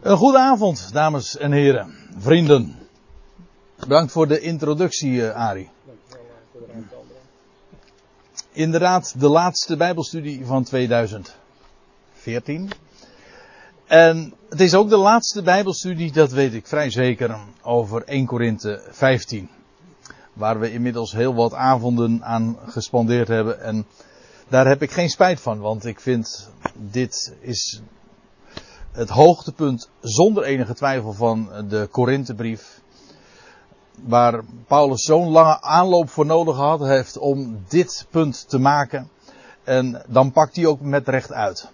Een goede avond, dames en heren, vrienden. Bedankt voor de introductie, uh, Arie. Inderdaad, de laatste Bijbelstudie van 2014. En het is ook de laatste Bijbelstudie, dat weet ik vrij zeker, over 1 Korinthe 15. Waar we inmiddels heel wat avonden aan gespandeerd hebben. En daar heb ik geen spijt van, want ik vind dit is het hoogtepunt zonder enige twijfel van de Korinthebrief. Waar Paulus zo'n lange aanloop voor nodig had heeft om dit punt te maken. En dan pakt hij ook met recht uit.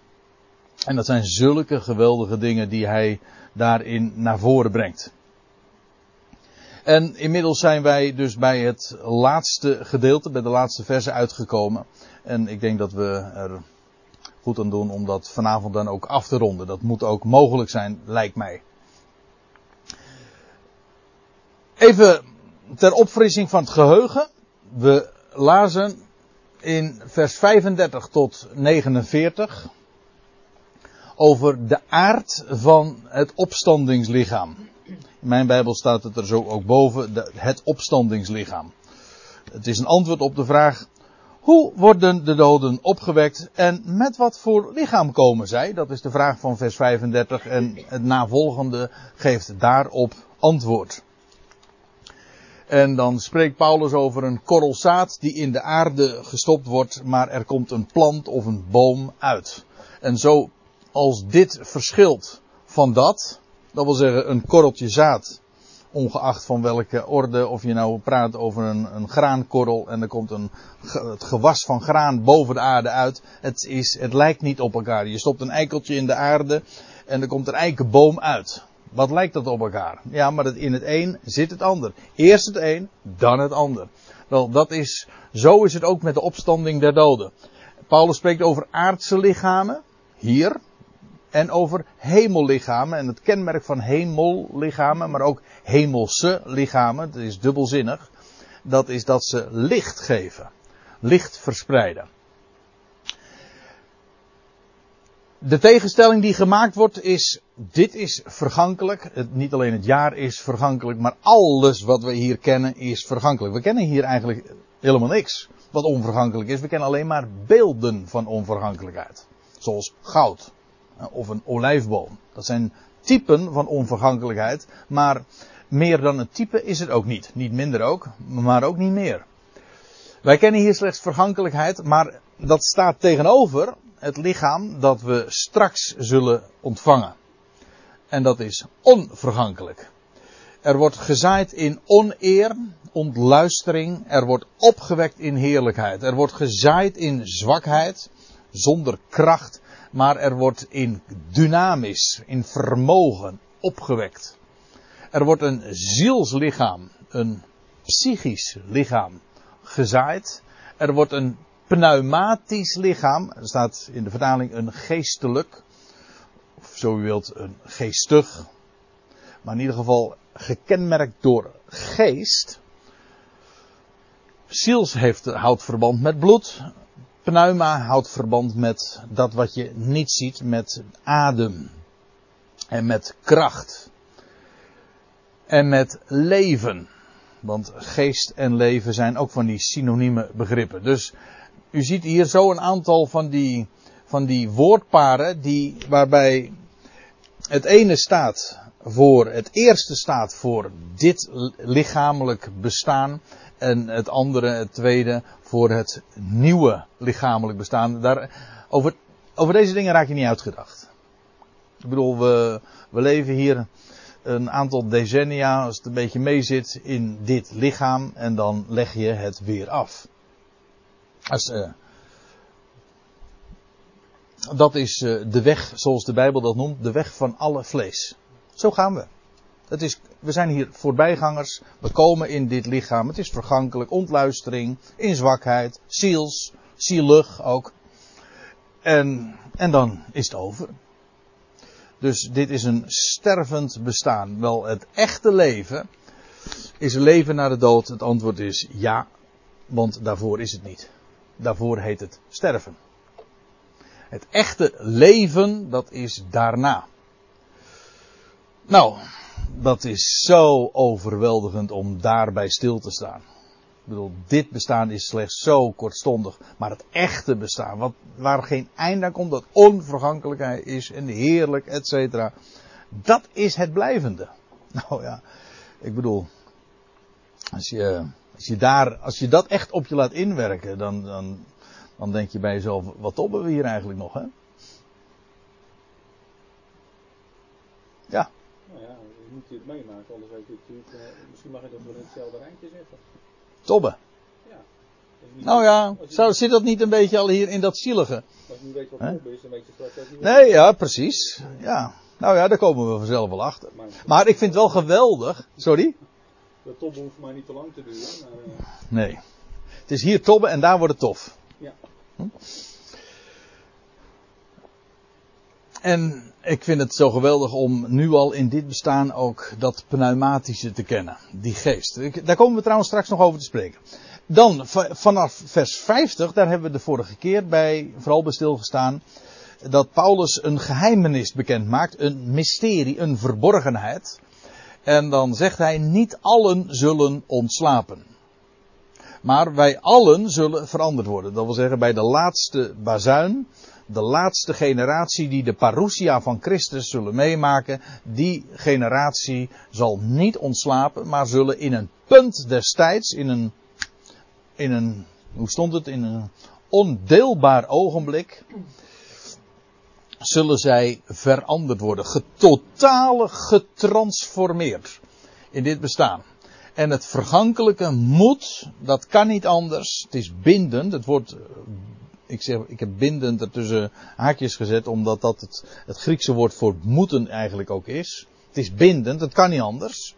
En dat zijn zulke geweldige dingen die hij daarin naar voren brengt. En inmiddels zijn wij dus bij het laatste gedeelte, bij de laatste verse uitgekomen. En ik denk dat we er goed aan doen om dat vanavond dan ook af te ronden. Dat moet ook mogelijk zijn, lijkt mij. Even ter opfrissing van het geheugen. We lazen in vers 35 tot 49 over de aard van het opstandingslichaam. In mijn Bijbel staat het er zo ook boven, het opstandingslichaam. Het is een antwoord op de vraag, hoe worden de doden opgewekt en met wat voor lichaam komen zij? Dat is de vraag van vers 35 en het navolgende geeft daarop antwoord. En dan spreekt Paulus over een korrel zaad die in de aarde gestopt wordt, maar er komt een plant of een boom uit. En zo als dit verschilt van dat, dat wil zeggen een korreltje zaad, ongeacht van welke orde, of je nou praat over een, een graankorrel en er komt een, het gewas van graan boven de aarde uit. Het, is, het lijkt niet op elkaar. Je stopt een eikeltje in de aarde en er komt een eikenboom uit. Wat lijkt dat op elkaar? Ja, maar in het een zit het ander. Eerst het een, dan het ander. Wel, dat is, zo is het ook met de opstanding der doden. Paulus spreekt over aardse lichamen, hier, en over hemellichamen. En het kenmerk van hemellichamen, maar ook hemelse lichamen, dat is dubbelzinnig. Dat is dat ze licht geven. Licht verspreiden. De tegenstelling die gemaakt wordt is, dit is vergankelijk. Niet alleen het jaar is vergankelijk, maar alles wat we hier kennen is vergankelijk. We kennen hier eigenlijk helemaal niks wat onvergankelijk is. We kennen alleen maar beelden van onvergankelijkheid. Zoals goud, of een olijfboom. Dat zijn typen van onvergankelijkheid, maar meer dan een type is het ook niet. Niet minder ook, maar ook niet meer. Wij kennen hier slechts vergankelijkheid, maar dat staat tegenover het lichaam dat we straks zullen ontvangen. En dat is onvergankelijk. Er wordt gezaaid in oneer, ontluistering. Er wordt opgewekt in heerlijkheid. Er wordt gezaaid in zwakheid, zonder kracht maar er wordt in dynamisch, in vermogen opgewekt. Er wordt een zielslichaam, een psychisch lichaam gezaaid. Er wordt een pneumatisch lichaam, er staat in de vertaling een geestelijk, of zo u wilt een geestig, maar in ieder geval gekenmerkt door geest. Ziels heeft, houdt verband met bloed, Pneuma houdt verband met dat wat je niet ziet, met adem. En met kracht. En met leven. Want geest en leven zijn ook van die synonieme begrippen. Dus u ziet hier zo een aantal van die, van die woordparen die, waarbij het ene staat voor, het eerste staat voor dit lichamelijk bestaan. En het andere, het tweede, voor het nieuwe lichamelijk bestaan. Daar, over, over deze dingen raak je niet uitgedacht. Ik bedoel, we, we leven hier een aantal decennia, als het een beetje meezit, in dit lichaam. En dan leg je het weer af. Als, uh, dat is uh, de weg, zoals de Bijbel dat noemt, de weg van alle vlees. Zo gaan we. Is, we zijn hier voorbijgangers. We komen in dit lichaam. Het is vergankelijk. Ontluistering. In zwakheid. Ziels. Zielig ook. En, en dan is het over. Dus dit is een stervend bestaan. Wel, het echte leven is leven na de dood. Het antwoord is ja. Want daarvoor is het niet. Daarvoor heet het sterven. Het echte leven, dat is daarna. Nou, dat is zo overweldigend om daarbij stil te staan. Ik bedoel, dit bestaan is slechts zo kortstondig. Maar het echte bestaan, wat, waar geen einde aan komt, dat onvergankelijkheid is en heerlijk, et cetera. Dat is het blijvende. Nou ja, ik bedoel, als je, als je daar, als je dat echt op je laat inwerken, dan, dan, dan denk je bij jezelf, wat tobben we hier eigenlijk nog, hè? Ja. Ja, je moet het meemaken, anders weet je natuurlijk, uh, misschien mag je dat wel in hetzelfde rijtje zeggen. Tobben. Ja. Nou ja, zou, zit dat niet een beetje al hier in dat zielige? Als je niet weet wat tobben is, dan weet je straks ook niet Nee, ja, precies. Ja. Nou ja, daar komen we vanzelf wel achter. Maar, ik vind het wel geweldig. Sorry? de tobben hoeft maar niet te lang te duren. Maar, uh, Nee. Het is hier tobben en daar wordt het tof. ja. En ik vind het zo geweldig om nu al in dit bestaan ook dat pneumatische te kennen. Die geest. Daar komen we trouwens straks nog over te spreken. Dan va- vanaf vers 50, daar hebben we de vorige keer bij, vooral bij stilgestaan. Dat Paulus een geheimenis bekend maakt. Een mysterie, een verborgenheid. En dan zegt hij, niet allen zullen ontslapen. Maar wij allen zullen veranderd worden. Dat wil zeggen, bij de laatste bazuin, de laatste generatie die de parousia van Christus zullen meemaken, die generatie zal niet ontslapen, maar zullen in een punt destijds, in een, in een, hoe stond het, in een ondeelbaar ogenblik, zullen zij veranderd worden, getotale getransformeerd in dit bestaan. En het vergankelijke moet, dat kan niet anders. Het is bindend. Het wordt, ik zeg, ik heb bindend er tussen haakjes gezet, omdat dat het, het Griekse woord voor moeten eigenlijk ook is. Het is bindend, het kan niet anders.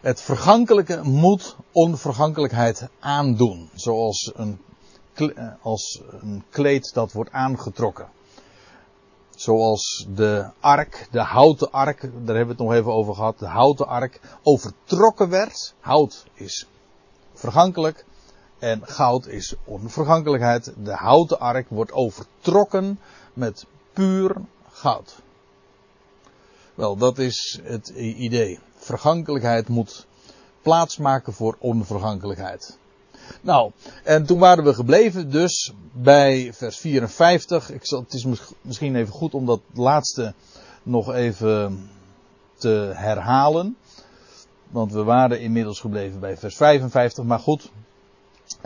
Het vergankelijke moet onvergankelijkheid aandoen. Zoals een, eh, als een kleed dat wordt aangetrokken. Zoals de ark, de houten ark, daar hebben we het nog even over gehad. De houten ark overtrokken werd. Hout is vergankelijk en goud is onvergankelijkheid. De houten ark wordt overtrokken met puur goud. Wel, dat is het idee. Vergankelijkheid moet plaatsmaken voor onvergankelijkheid. Nou, en toen waren we gebleven dus bij vers 54. Ik zal, het is mis- misschien even goed om dat laatste nog even te herhalen. Want we waren inmiddels gebleven bij vers 55. Maar goed,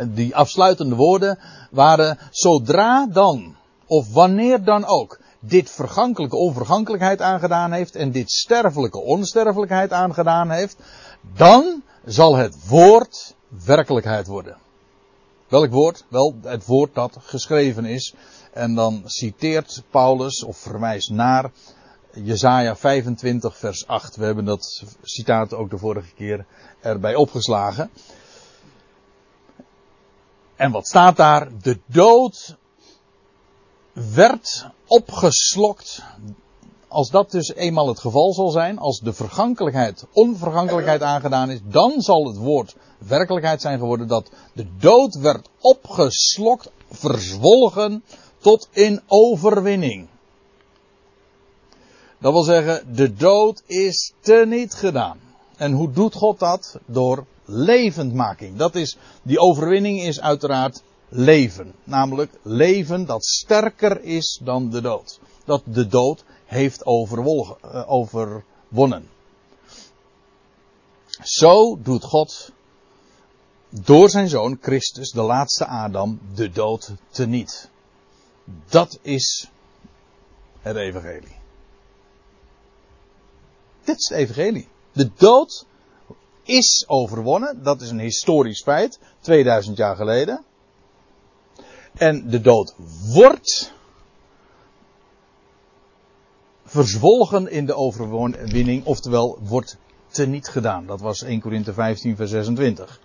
die afsluitende woorden waren zodra dan, of wanneer dan ook, dit vergankelijke onvergankelijkheid aangedaan heeft en dit sterfelijke onsterfelijkheid aangedaan heeft, dan zal het woord werkelijkheid worden. Welk woord? Wel, het woord dat geschreven is. En dan citeert Paulus of verwijst naar Jesaja 25 vers 8. We hebben dat citaat ook de vorige keer erbij opgeslagen. En wat staat daar? De dood werd opgeslokt. Als dat dus eenmaal het geval zal zijn, als de vergankelijkheid onvergankelijkheid aangedaan is, dan zal het woord werkelijkheid zijn geworden dat de dood werd opgeslokt, verzwolgen tot in overwinning. Dat wil zeggen, de dood is teniet gedaan. En hoe doet God dat? Door levendmaking. Dat is, die overwinning is uiteraard leven. Namelijk leven dat sterker is dan de dood. Dat de dood heeft eh, overwonnen. Zo doet God door zijn zoon Christus, de laatste Adam, de dood teniet. Dat is het evangelie. Dit is het evangelie. De dood is overwonnen. Dat is een historisch feit. 2000 jaar geleden. En de dood wordt verzwolgen in de overwinning. Oftewel wordt teniet gedaan. Dat was 1 Korinthe 15 vers 26.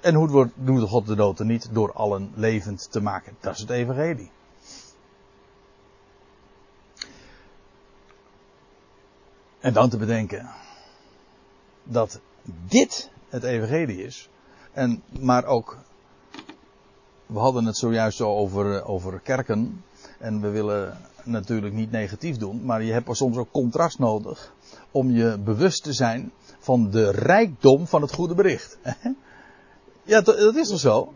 En hoe doet God de dood er niet? Door allen levend te maken. Dat is het evangelie. En dan te bedenken dat dit het evangelie is. En, maar ook, we hadden het zojuist zo over, over kerken. En we willen natuurlijk niet negatief doen, maar je hebt soms ook contrast nodig om je bewust te zijn van de rijkdom van het goede bericht. Ja, dat is toch zo?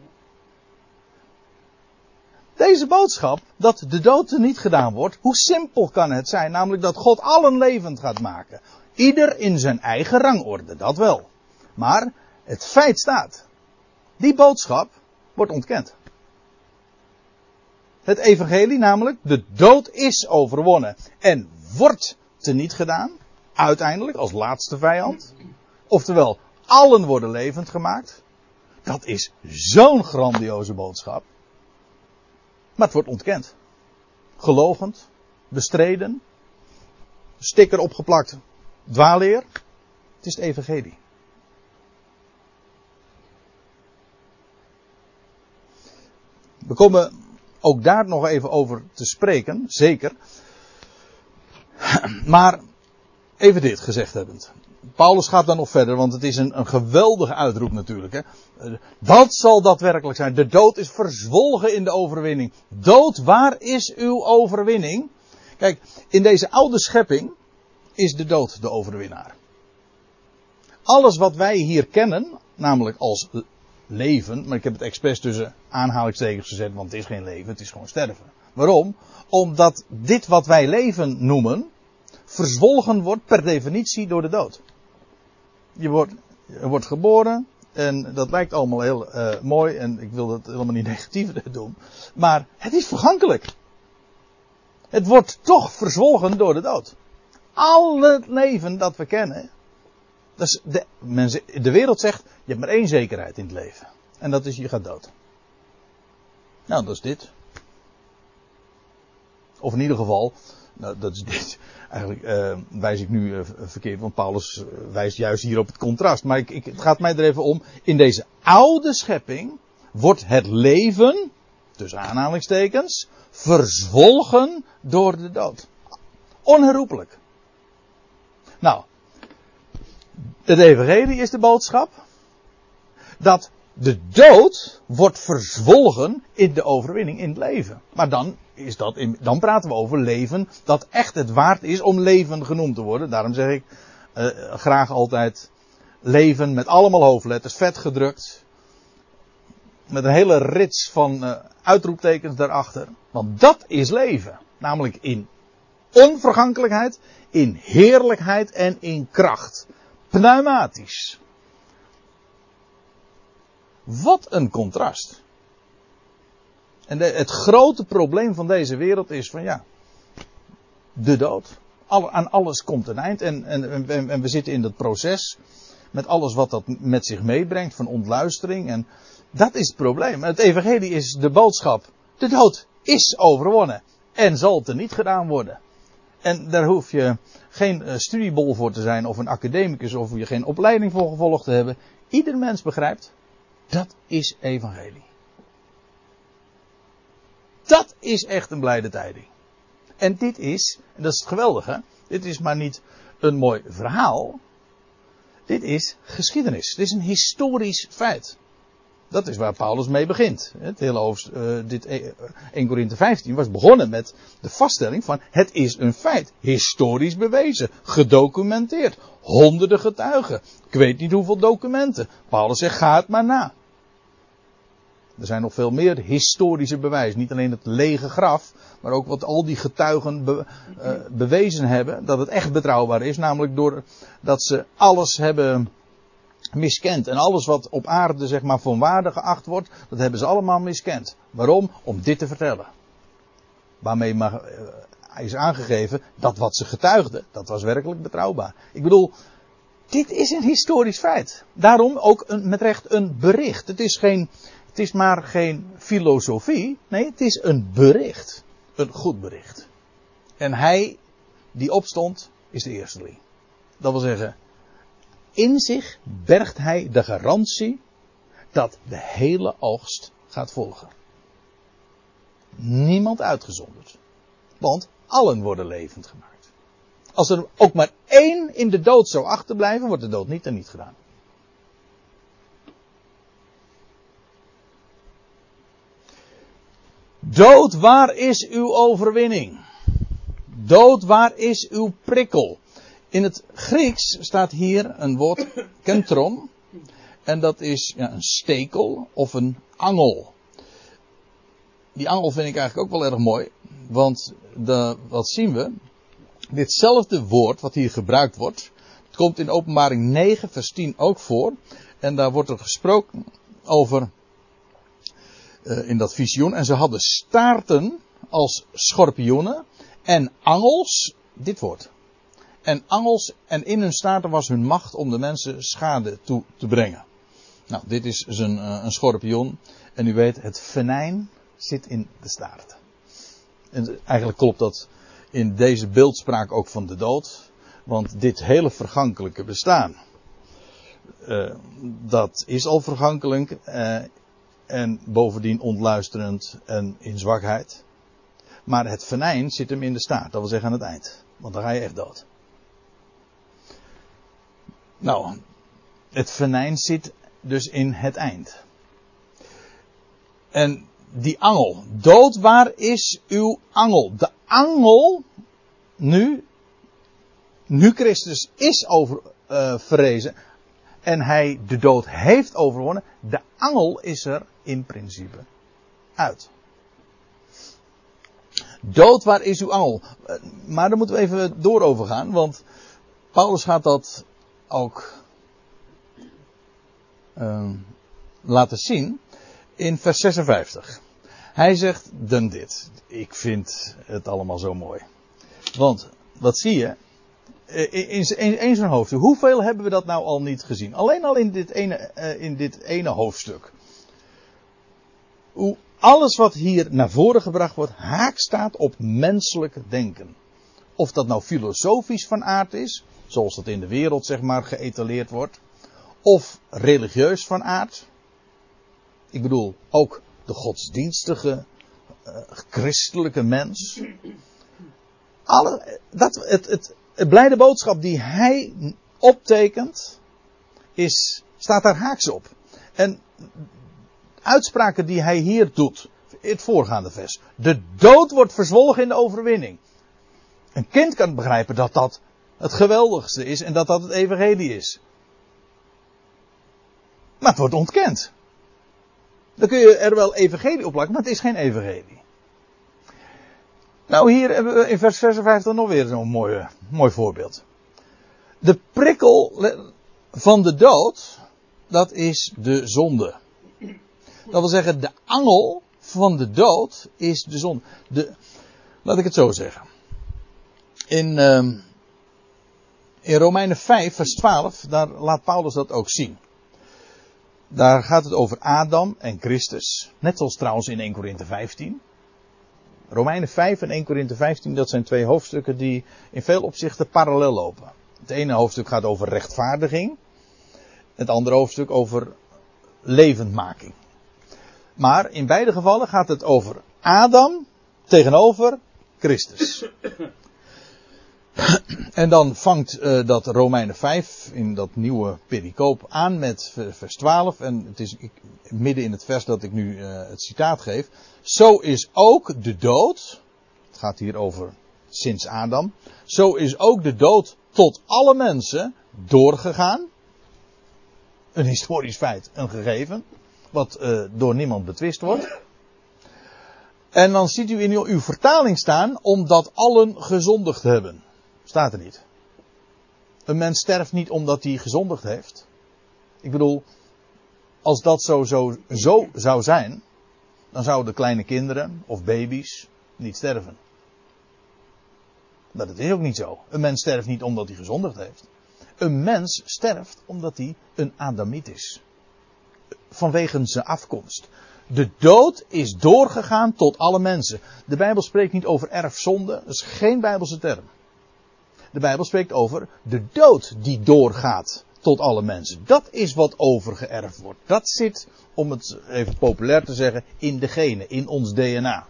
Deze boodschap, dat de dood er niet gedaan wordt, hoe simpel kan het zijn? Namelijk dat God allen levend gaat maken. Ieder in zijn eigen rangorde, dat wel. Maar het feit staat. Die boodschap wordt ontkend. Het evangelie namelijk, de dood is overwonnen en wordt teniet gedaan, uiteindelijk als laatste vijand. Oftewel, allen worden levend gemaakt. Dat is zo'n grandioze boodschap. Maar het wordt ontkend. Gelogend, bestreden, sticker opgeplakt, dwaalleer. Het is het evangelie. We komen ook daar nog even over te spreken, zeker. Maar even dit gezegd hebbend. Paulus gaat dan nog verder, want het is een, een geweldige uitroep natuurlijk. Hè. Wat zal dat werkelijk zijn? De dood is verzwolgen in de overwinning. Dood, waar is uw overwinning? Kijk, in deze oude schepping is de dood de overwinnaar. Alles wat wij hier kennen, namelijk als leven, maar ik heb het expres tussen aanhalingstekens gezet, want het is geen leven, het is gewoon sterven. Waarom? Omdat dit wat wij leven noemen, verzwolgen wordt per definitie door de dood. Je wordt, wordt geboren en dat lijkt allemaal heel uh, mooi en ik wil dat helemaal niet negatief doen, maar het is vergankelijk. Het wordt toch verzwolgen door de dood. Al het leven dat we kennen, dat is de, de wereld zegt, je hebt maar één zekerheid in het leven. En dat is, je gaat dood. Nou, dat is dit. Of in ieder geval, nou, dat is dit. Eigenlijk uh, wijs ik nu uh, verkeerd, want Paulus uh, wijst juist hier op het contrast. Maar ik, ik, het gaat mij er even om. In deze oude schepping wordt het leven, tussen aanhalingstekens, verzwolgen door de dood. Onherroepelijk. Nou, het evangelie is de boodschap dat de dood wordt verzwolgen in de overwinning in het leven. Maar dan is dat in, dan praten we over leven dat echt het waard is om leven genoemd te worden. Daarom zeg ik uh, graag altijd leven met allemaal hoofdletters, vet gedrukt. Met een hele rits van uh, uitroeptekens daarachter. Want dat is leven. Namelijk in onvergankelijkheid, in heerlijkheid en in kracht. Pneumatisch. Wat een contrast. En het grote probleem van deze wereld is van ja, de dood. Alle, aan alles komt een eind en, en, en, en we zitten in dat proces met alles wat dat met zich meebrengt van ontluistering en dat is het probleem. Het evangelie is de boodschap. De dood is overwonnen en zal niet gedaan worden. En daar hoef je geen uh, studiebol voor te zijn of een academicus of je geen opleiding voor gevolgd te hebben. Ieder mens begrijpt, dat is evangelie. Dat is echt een blijde tijding. En dit is, en dat is het geweldige, dit is maar niet een mooi verhaal. Dit is geschiedenis. Dit is een historisch feit. Dat is waar Paulus mee begint. Het hele hoofd, uh, dit 1 e- Korinthe 15 was begonnen met de vaststelling van het is een feit. Historisch bewezen. Gedocumenteerd. Honderden getuigen. Ik weet niet hoeveel documenten. Paulus zegt ga het maar na. Er zijn nog veel meer historische bewijzen. Niet alleen het lege graf, maar ook wat al die getuigen be, uh, bewezen hebben. Dat het echt betrouwbaar is. Namelijk doordat ze alles hebben miskend. En alles wat op aarde zeg maar van waarde geacht wordt, dat hebben ze allemaal miskend. Waarom? Om dit te vertellen. Waarmee uh, is aangegeven dat wat ze getuigden, dat was werkelijk betrouwbaar. Ik bedoel, dit is een historisch feit. Daarom ook een, met recht een bericht. Het is geen, het is maar geen filosofie. Nee, het is een bericht. Een goed bericht. En hij die opstond, is de eersteling. Dat wil zeggen, in zich bergt hij de garantie dat de hele oogst gaat volgen. Niemand uitgezonderd. Want allen worden levend gemaakt. Als er ook maar één in de dood zou achterblijven, wordt de dood niet en niet gedaan. Dood, waar is uw overwinning? Dood, waar is uw prikkel? In het Grieks staat hier een woord kentron. En dat is ja, een stekel of een angel. Die angel vind ik eigenlijk ook wel erg mooi. Want de, wat zien we? Ditzelfde woord wat hier gebruikt wordt. Het komt in openbaring 9 vers 10 ook voor. En daar wordt er gesproken over uh, in dat visioen. En ze hadden staarten als schorpioenen en angels. Dit woord. En angels en in hun staarten was hun macht om de mensen schade toe te brengen. Nou, dit is dus een, uh, een schorpioen. En u weet, het venijn zit in de staart. En eigenlijk klopt dat in deze beeldspraak ook van de dood. Want dit hele vergankelijke bestaan, uh, dat is al vergankelijk en bovendien ontluisterend en in zwakheid. Maar het venijn zit hem in de staart, dat wil zeggen aan het eind. Want dan ga je echt dood. Nou, het venijn zit dus in het eind. En die angel. Dood, waar is uw angel? De angel, nu, nu Christus is over, verrezen en hij de dood heeft overwonnen, de angel is er in principe uit. Dood, waar is uw angel? Maar daar moeten we even door over gaan, want Paulus gaat dat ook uh, laten zien in vers 56. Hij zegt dan dit. Ik vind het allemaal zo mooi. Want, wat zie je? In, in, zo'n hoofdstuk. Hoeveel hebben we dat nou al niet gezien? Alleen al in dit ene, uh, in dit ene hoofdstuk. Hoe alles wat hier naar voren gebracht wordt, haak staat op menselijk denken. Of dat nou filosofisch van aard is, zoals dat in de wereld zeg maar geëtaleerd wordt. Of religieus van aard. Ik bedoel, ook de godsdienstige, uh, christelijke mens. Alle, dat, het, het, het blijde boodschap die hij optekent, is, staat daar haaks op. En uitspraken die hij hier doet, het voorgaande vers. De dood wordt verzwolgen in de overwinning. Een kind kan begrijpen dat dat het geweldigste is en dat dat het evangelie is. Maar het wordt ontkend. Dan kun je er wel evangelie op plakken, maar het is geen evangelie. Nou, hier hebben we in vers 56 nog weer zo'n mooi, mooi voorbeeld. De prikkel van de dood, dat is de zonde. Dat wil zeggen, de angel van de dood is de zonde. De, laat ik het zo zeggen. In, um, in Romeinen 5, vers 12, daar laat Paulus dat ook zien. Daar gaat het over Adam en Christus. Net zoals trouwens in 1 Korinthe 15. Romeinen 5 en 1 Korinthe 15, dat zijn twee hoofdstukken die in veel opzichten parallel lopen. Het ene hoofdstuk gaat over rechtvaardiging. Het andere hoofdstuk over levendmaking. Maar in beide gevallen gaat het over Adam tegenover Christus. En dan vangt uh, dat Romeinen 5 in dat nieuwe pericoop aan met vers 12. En het is ik, midden in het vers dat ik nu uh, het citaat geef. Zo is ook de dood. Het gaat hier over sinds Adam. Zo is ook de dood tot alle mensen doorgegaan. Een historisch feit, een gegeven. Wat uh, door niemand betwist wordt. En dan ziet u in uw, uw vertaling staan, omdat allen gezondigd hebben. Staat er niet. Een mens sterft niet omdat hij gezondigd heeft. Ik bedoel, als dat zo, zo, zo zou zijn, dan zouden kleine kinderen of baby's niet sterven. Maar dat is ook niet zo. Een mens sterft niet omdat hij gezondigd heeft. Een mens sterft omdat hij een Adamiet is. Vanwege zijn afkomst. De dood is doorgegaan tot alle mensen. De Bijbel spreekt niet over erfzonde. Dat is geen Bijbelse term. De Bijbel spreekt over de dood die doorgaat tot alle mensen. Dat is wat overgeërfd wordt. Dat zit, om het even populair te zeggen, in de genen, in ons DNA.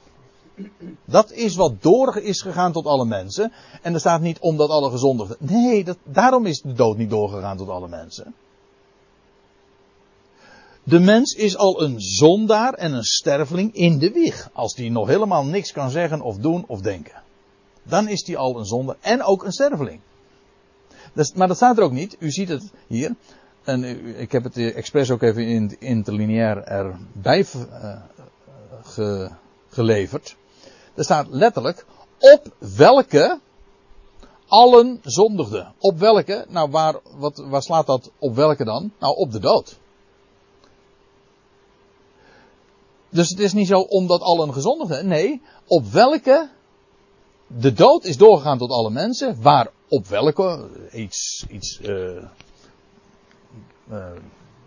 Dat is wat door is gegaan tot alle mensen. En er staat niet omdat alle gezondigden. Nee, dat, daarom is de dood niet doorgegaan tot alle mensen. De mens is al een zondaar en een sterveling in de wieg. Als die nog helemaal niks kan zeggen of doen of denken. Dan is die al een zondaar en ook een sterveling. Maar dat staat er ook niet. U ziet het hier. En ik heb het expres ook even in het interlineair erbij uh, ge, geleverd. Er staat letterlijk op welke allen zondigden. Op welke? Nou, waar, wat, waar slaat dat op welke dan? Nou, op de dood. Dus het is niet zo omdat allen gezondigden. Nee, op welke de dood is doorgegaan tot alle mensen. Waar op welke, iets, iets uh, uh,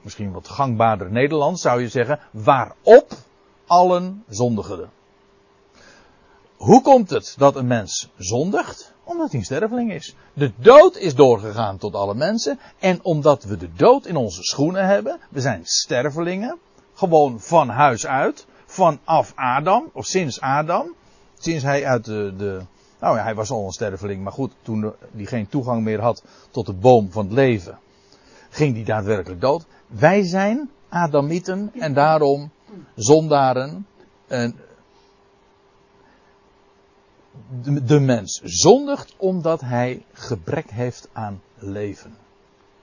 misschien wat gangbaarder Nederlands zou je zeggen. Waarop allen zondigden. Hoe komt het dat een mens zondigt? Omdat hij een sterveling is. De dood is doorgegaan tot alle mensen. En omdat we de dood in onze schoenen hebben. We zijn stervelingen. Gewoon van huis uit. Vanaf Adam. Of sinds Adam. Sinds hij uit de, de nou ja, hij was al een sterveling. Maar goed, toen hij geen toegang meer had tot de boom van het leven. Ging hij daadwerkelijk dood. Wij zijn Adamieten. En daarom zondaren. En de, mens zondigt omdat hij gebrek heeft aan leven.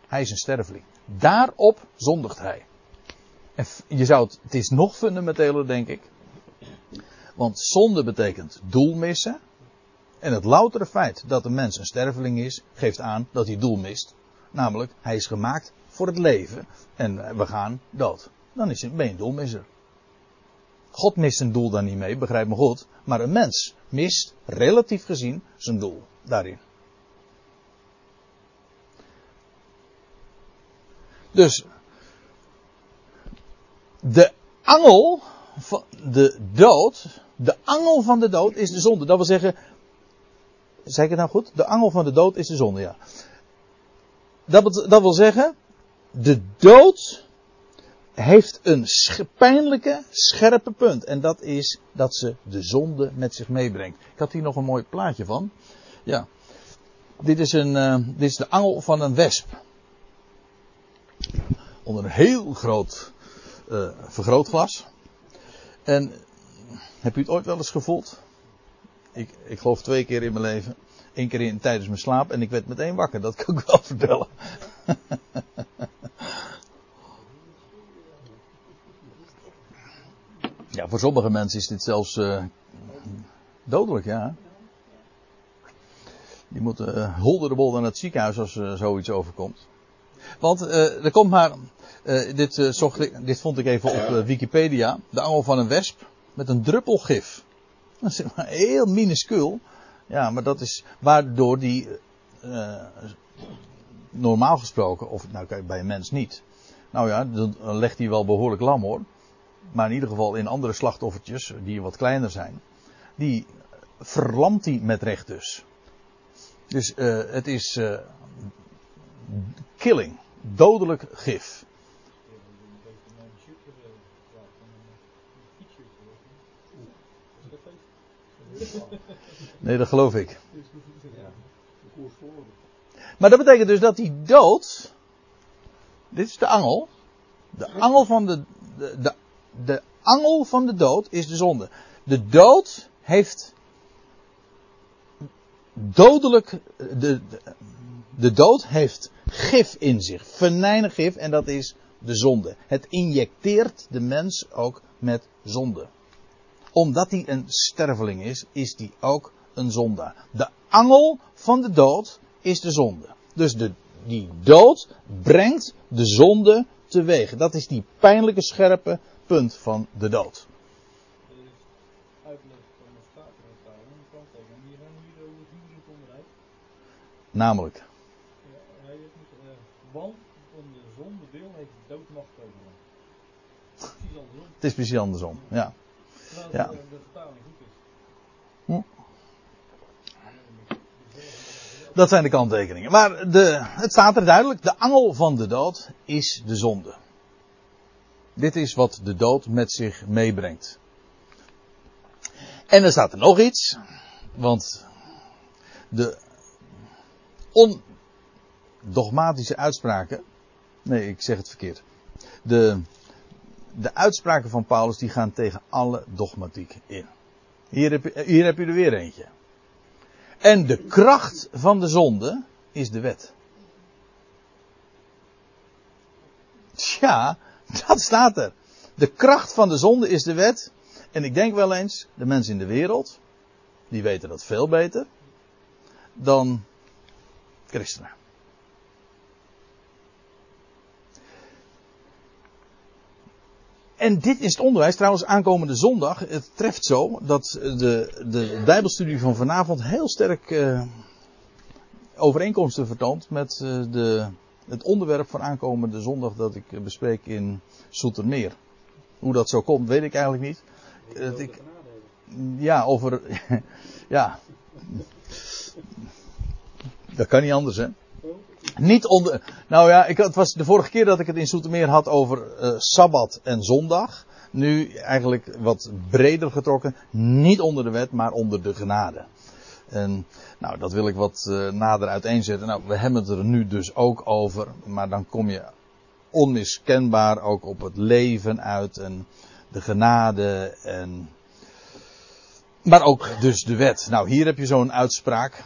Hij is een sterveling. Daarop zondigt hij. En je zou het, het is nog fundamenteler, denk ik. Want zonde betekent doel missen. En het loutere feit dat een mens een sterveling is, geeft aan dat hij doel mist. Namelijk, hij is gemaakt voor het leven en we gaan dood. Dan is hij, een doelmisser. God mist zijn doel daar niet mee, begrijp me goed. Maar een mens mist, relatief gezien, zijn doel daarin. Dus, de angel van de dood, de angel van de dood is de zonde. Dat wil zeggen, zeg ik het nou goed? De angel van de dood is de zonde, ja. Dat, dat wil zeggen, de dood heeft een pijnlijke, scherpe punt. En dat is dat ze de zonde met zich meebrengt. Ik had hier nog een mooi plaatje van. Ja. Dit is, een, uh, dit is de angel van een wesp. Onder een heel groot uh, vergrootglas. En heb u het ooit wel eens gevoeld? Ik, ik geloof twee keer in mijn leven. Eén keer in, tijdens mijn slaap en ik werd meteen wakker. Dat kan ik wel vertellen. Ja, voor sommige mensen is dit zelfs uh, dodelijk, ja. Die moeten uh, holderbol naar het ziekenhuis als uh, zoiets overkomt. Want er komt maar, dit, dit vond ik even op Wikipedia, de angel van een wesp met een druppel gif. Dat is maar heel minuscuul. Ja, maar dat is waardoor die normaal gesproken, of nou bij een mens niet. Nou ja, dan legt hij wel behoorlijk lam hoor maar in ieder geval in andere slachtoffertjes, die wat kleiner zijn, die verlamt hij met recht dus. Dus uh, het is uh, killing, dodelijk gif. Nee, dat geloof ik. Maar dat betekent dus dat die dood. Dit is de angel. De angel van de, de, de de angel van de dood is de zonde. De dood heeft dodelijk, de, de, de dood heeft gif in zich, venijnig gif, en dat is de zonde. Het injecteert de mens ook met zonde. Omdat hij een sterveling is, is hij ook een zondaar. De angel van de dood is de zonde. Dus de, die dood brengt de zonde teweeg. Dat is die pijnlijke scherpe punt van de dood. Namelijk. want om de zonde wil heeft de dood macht over hem. Precies andersom. Het is precies andersom, ja. Ja. Hm. Dat zijn de kanttekeningen. Maar de, het staat er duidelijk. De angel van de dood is de zonde. Dit is wat de dood met zich meebrengt. En er staat er nog iets. Want de ondogmatische uitspraken. Nee, ik zeg het verkeerd. De, de uitspraken van Paulus die gaan tegen alle dogmatiek in. Hier heb, je, hier heb je er weer eentje. En de kracht van de zonde is de wet. Ja, dat staat er. De kracht van de zonde is de wet. En ik denk wel eens, de mensen in de wereld, die weten dat veel beter dan christenen. En dit is het onderwijs, trouwens aankomende zondag. Het treft zo dat de, de Bijbelstudie van vanavond heel sterk uh, overeenkomsten vertoont met uh, de, het onderwerp van aankomende zondag dat ik bespreek in Soetermeer. Hoe dat zo komt, weet ik eigenlijk niet. Uh, ik, ja, over. ja. Dat kan niet anders, hè? Niet onder. Nou ja, ik, het was de vorige keer dat ik het in Soetermeer had over uh, Sabbat en zondag. Nu eigenlijk wat breder getrokken. Niet onder de wet, maar onder de genade. En nou, dat wil ik wat uh, nader uiteenzetten. Nou, we hebben het er nu dus ook over. Maar dan kom je onmiskenbaar ook op het leven uit. En de genade. En. Maar ook dus de wet. Nou, hier heb je zo'n uitspraak.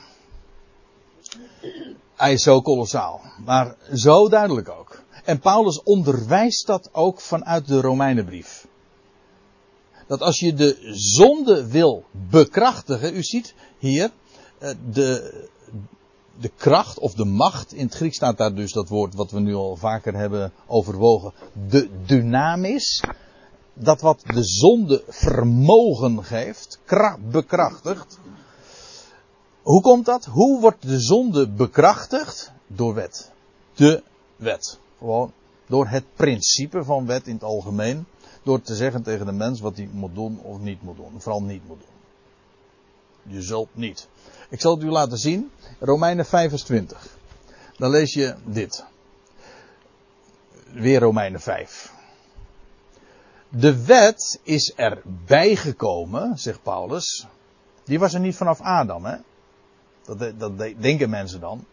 Hij is zo kolossaal, maar zo duidelijk ook. En Paulus onderwijst dat ook vanuit de Romeinenbrief. Dat als je de zonde wil bekrachtigen, u ziet hier eh, de, de kracht of de macht, in het Grieks staat daar dus dat woord wat we nu al vaker hebben overwogen, de dynamis. Dat wat de zonde vermogen geeft, bekrachtigt. Hoe komt dat? Hoe wordt de zonde bekrachtigd? Door wet. De wet. Gewoon door het principe van wet in het algemeen. Door te zeggen tegen de mens wat hij moet doen of niet moet doen. Vooral niet moet doen. Je zult niet. Ik zal het u laten zien. Romeinen 25. Dan lees je dit. Weer Romeinen 5. De wet is erbij gekomen, zegt Paulus. Die was er niet vanaf Adam, hè? Dat, dat denken mensen dan.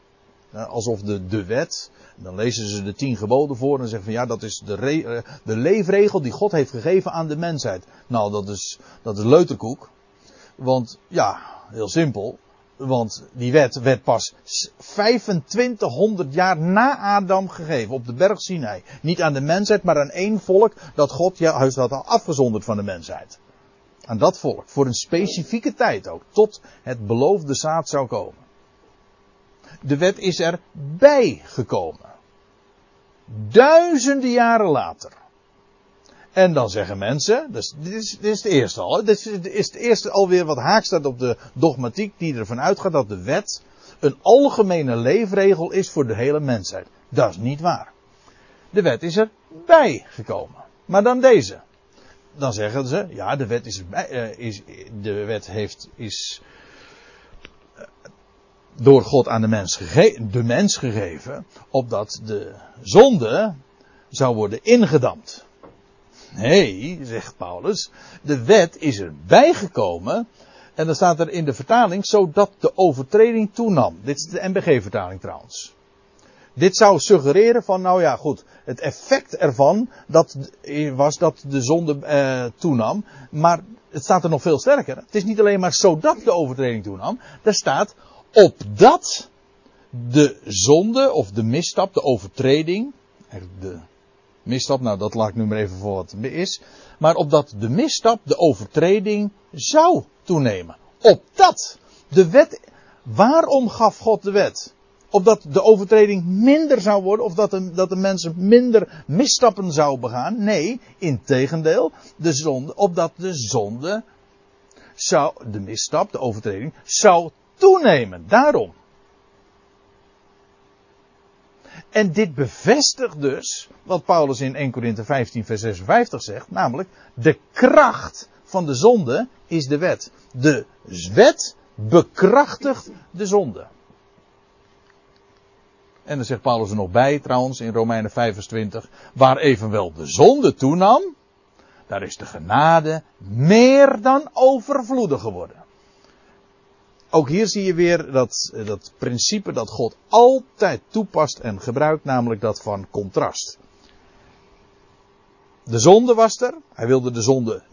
Alsof de, de wet, dan lezen ze de tien geboden voor en zeggen van ja, dat is de, eh, de leefregel die God heeft gegeven aan de mensheid. Nou, dat is, dat is leuterkoek. Want ja, heel simpel. Want die wet werd pas 2500 jaar na Adam gegeven op de berg Sinai. Niet aan de mensheid, maar aan één volk dat God juist had afgezonderd van de mensheid. Aan dat volk. Voor een specifieke tijd ook. Tot het beloofde zaad zou komen. De wet is erbij gekomen. Duizenden jaren later. En dan zeggen mensen, dus dit, is, dit is het eerste al. Dit is, het eerste alweer wat haak staat op de dogmatiek die ervan uitgaat dat de wet een algemene leefregel is voor de hele mensheid. Dat is niet waar. De wet is erbij gekomen. Maar dan deze dan zeggen ze, ja, de wet is, uh, is de wet heeft, is uh, door God aan de mens, gege de mens gegeven, opdat de zonde zou worden ingedampt. Nee, zegt Paulus, de wet is erbij gekomen, en dan staat er in de vertaling, zodat de overtreding toenam. Dit is de MBG-vertaling trouwens. Dit zou suggereren van, nou ja, goed, het effect ervan dat, was dat de zonde eh, toenam. Maar het staat er nog veel sterker. Het is niet alleen maar zodat de overtreding toenam. Er staat opdat de zonde of de misstap, de overtreding, de misstap, nou dat laat ik nu maar even voor wat het is. Maar opdat de misstap, de overtreding zou toenemen. Opdat de wet, waarom gaf God de wet? Opdat de overtreding minder zou worden, of dat de, dat de mensen minder misstappen zou begaan. Nee, in tegendeel, de zonde, opdat de zonde zou, de misstap, de overtreding, zou toenemen. Daarom. En dit bevestigt dus wat Paulus in 1 Korinthe 15 vers 56 zegt, namelijk de kracht van de zonde is de wet. De wet bekrachtigt de zonde. En dan zegt Paulus er nog bij, trouwens, in Romeinen 25, waar evenwel de zonde toenam, daar is de genade meer dan overvloedig geworden. Ook hier zie je weer dat, dat principe dat God altijd toepast en gebruikt, namelijk dat van contrast. De zonde was er. Hij wilde de zonde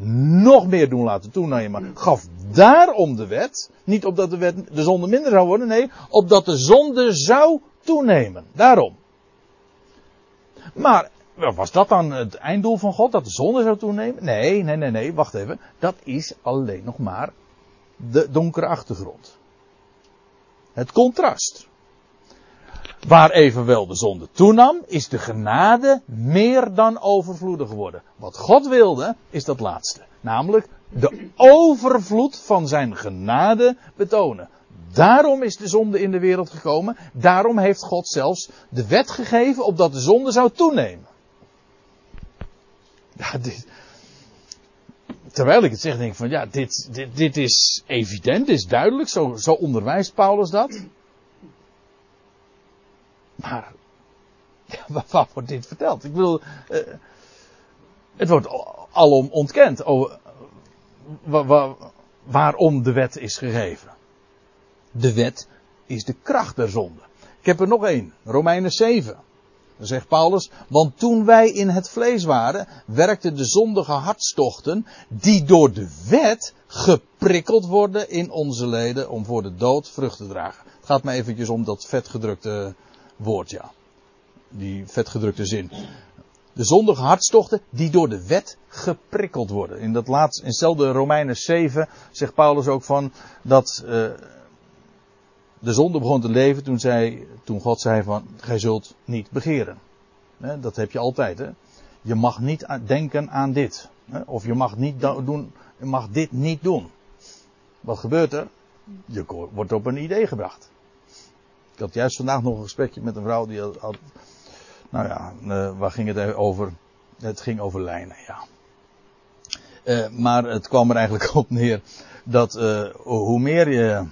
nog meer doen laten toenemen. Gaf daarom de wet. Niet opdat de, wet, de zonde minder zou worden. Nee, opdat de zonde zou toenemen. Daarom. Maar was dat dan het einddoel van God? Dat de zonde zou toenemen? Nee, nee, nee, nee. Wacht even. Dat is alleen nog maar de donkere achtergrond. Het contrast. Waar evenwel de zonde toenam, is de genade meer dan overvloedig geworden. Wat God wilde, is dat laatste. Namelijk de overvloed van zijn genade betonen. Daarom is de zonde in de wereld gekomen. Daarom heeft God zelfs de wet gegeven opdat de zonde zou toenemen. Ja, dit, terwijl ik het zeg, denk ik van ja, dit, dit, dit is evident, dit is duidelijk, zo, zo onderwijst Paulus dat. Maar, ja, waar, wordt dit verteld? Ik uh, het wordt alom ontkend over, waarom de wet is gegeven. De wet is de kracht der zonde. Ik heb er nog één, Romeinen 7. Dan zegt Paulus, want toen wij in het vlees waren, werkten de zondige hartstochten, die door de wet geprikkeld worden in onze leden om voor de dood vrucht te dragen. Het gaat me eventjes om dat vetgedrukte woord, ja. Die vetgedrukte zin. De zondige hartstochten die door de wet geprikkeld worden. In dat laatste, in hetzelfde Romeinen 7 zegt Paulus ook van dat uh, de zonde begon te leven toen, zij, toen God zei van, gij zult niet begeren. dat heb je altijd. Hè? Je mag niet denken aan dit. Of je mag, niet doen, je mag dit niet doen. Wat gebeurt er? Je wordt op een idee gebracht. Ik had juist vandaag nog een gesprekje met een vrouw die had. nou ja, uh, waar ging het over? Het ging over lijnen, ja. Uh, maar het kwam er eigenlijk op neer dat uh, hoe meer je.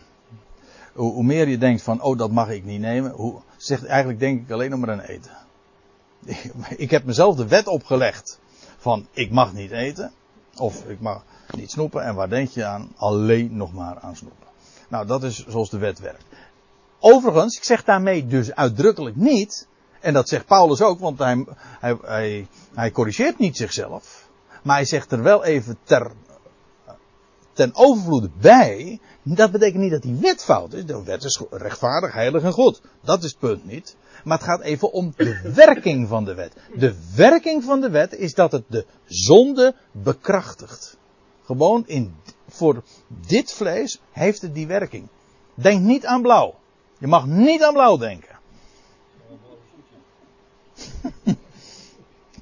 Hoe, meer je denkt van, oh dat mag ik niet nemen. Hoe, zegt eigenlijk denk ik alleen nog maar aan eten. Ik heb mezelf de wet opgelegd. Van ik mag niet eten. Of ik mag niet snoepen. En waar denk je aan? Alleen nog maar aan snoepen. Nou, dat is zoals de wet werkt. Overigens, ik zeg daarmee dus uitdrukkelijk niet, en dat zegt Paulus ook, want hij, hij, hij, hij corrigeert niet zichzelf, maar hij zegt er wel even ter, ten overvloede bij, dat betekent niet dat die wet fout is. De wet is rechtvaardig, heilig en goed. Dat is het punt niet. Maar het gaat even om de werking van de wet. De werking van de wet is dat het de zonde bekrachtigt. Gewoon in, voor dit vlees heeft het die werking. Denk niet aan blauw. Je mag niet aan blauw denken.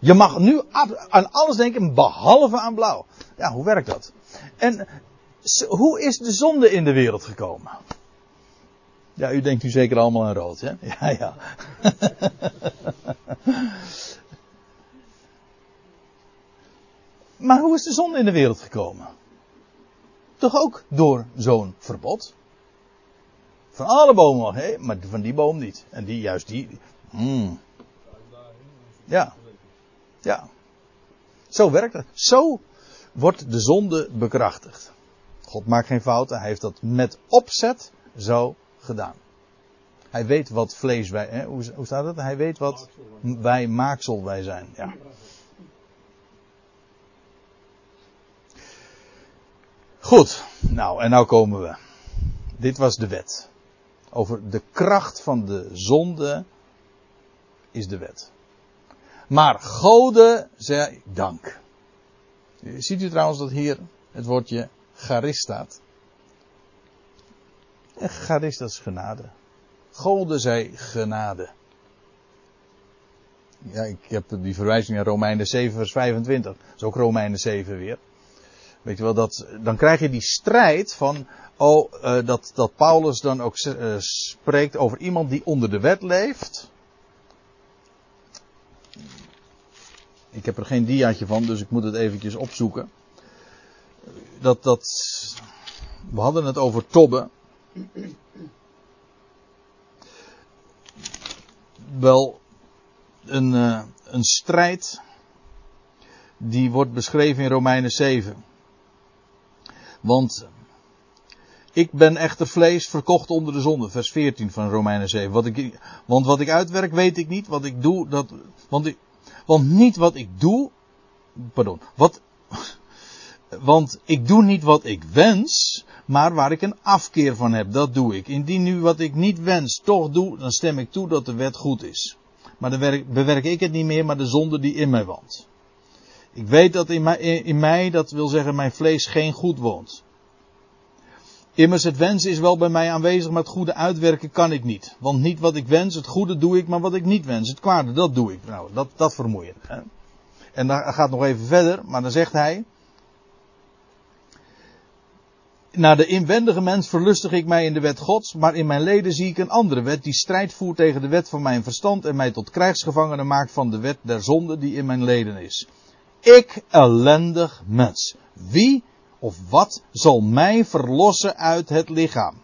Je mag nu aan alles denken behalve aan blauw. Ja, hoe werkt dat? En hoe is de zonde in de wereld gekomen? Ja, u denkt u zeker allemaal aan rood, hè? Ja, ja. maar hoe is de zonde in de wereld gekomen? Toch ook door zo'n verbod? Van alle bomen hè? maar van die boom niet. En die, juist die. Mm. Ja. Ja. Zo werkt het. Zo wordt de zonde bekrachtigd. God maakt geen fouten. Hij heeft dat met opzet zo gedaan. Hij weet wat vlees wij. Hè? Hoe, hoe staat het? Hij weet wat wij maaksel wij zijn. Ja. Goed. Nou, en nou komen we. Dit was de wet. Over de kracht van de zonde is de wet. Maar Gode zij dank. Ziet u trouwens dat hier het woordje charis staat? Charis, dat is genade. Gode zij genade. Ja, ik heb die verwijzing naar Romeinen 7 vers 25. Dat is ook Romeinen 7 weer. Weet je wel, dat, dan krijg je die strijd van, oh, uh, dat, dat Paulus dan ook uh, spreekt over iemand die onder de wet leeft. Ik heb er geen diaatje van, dus ik moet het eventjes opzoeken. Dat, dat, we hadden het over Tobbe. Wel, een, uh, een strijd die wordt beschreven in Romeinen 7. Want ik ben echter vlees verkocht onder de zonde. Vers 14 van Romeinen 7. Wat ik, want wat ik uitwerk weet ik niet. Wat ik doe, dat, want, ik, want niet wat ik doe, pardon, wat, want ik doe niet wat ik wens, maar waar ik een afkeer van heb, dat doe ik. Indien nu wat ik niet wens toch doe, dan stem ik toe dat de wet goed is. Maar dan werk, bewerk ik het niet meer, maar de zonde die in mij woont. Ik weet dat in mij, dat wil zeggen mijn vlees, geen goed woont. Immers het wensen is wel bij mij aanwezig, maar het goede uitwerken kan ik niet. Want niet wat ik wens, het goede doe ik, maar wat ik niet wens, het kwade, dat doe ik. Nou, dat, dat vermoeien. En dan gaat nog even verder, maar dan zegt hij. Naar de inwendige mens verlustig ik mij in de wet Gods, maar in mijn leden zie ik een andere wet die strijd voert tegen de wet van mijn verstand en mij tot krijgsgevangene maakt van de wet der zonde die in mijn leden is. Ik ellendig mens. Wie of wat zal mij verlossen uit het lichaam?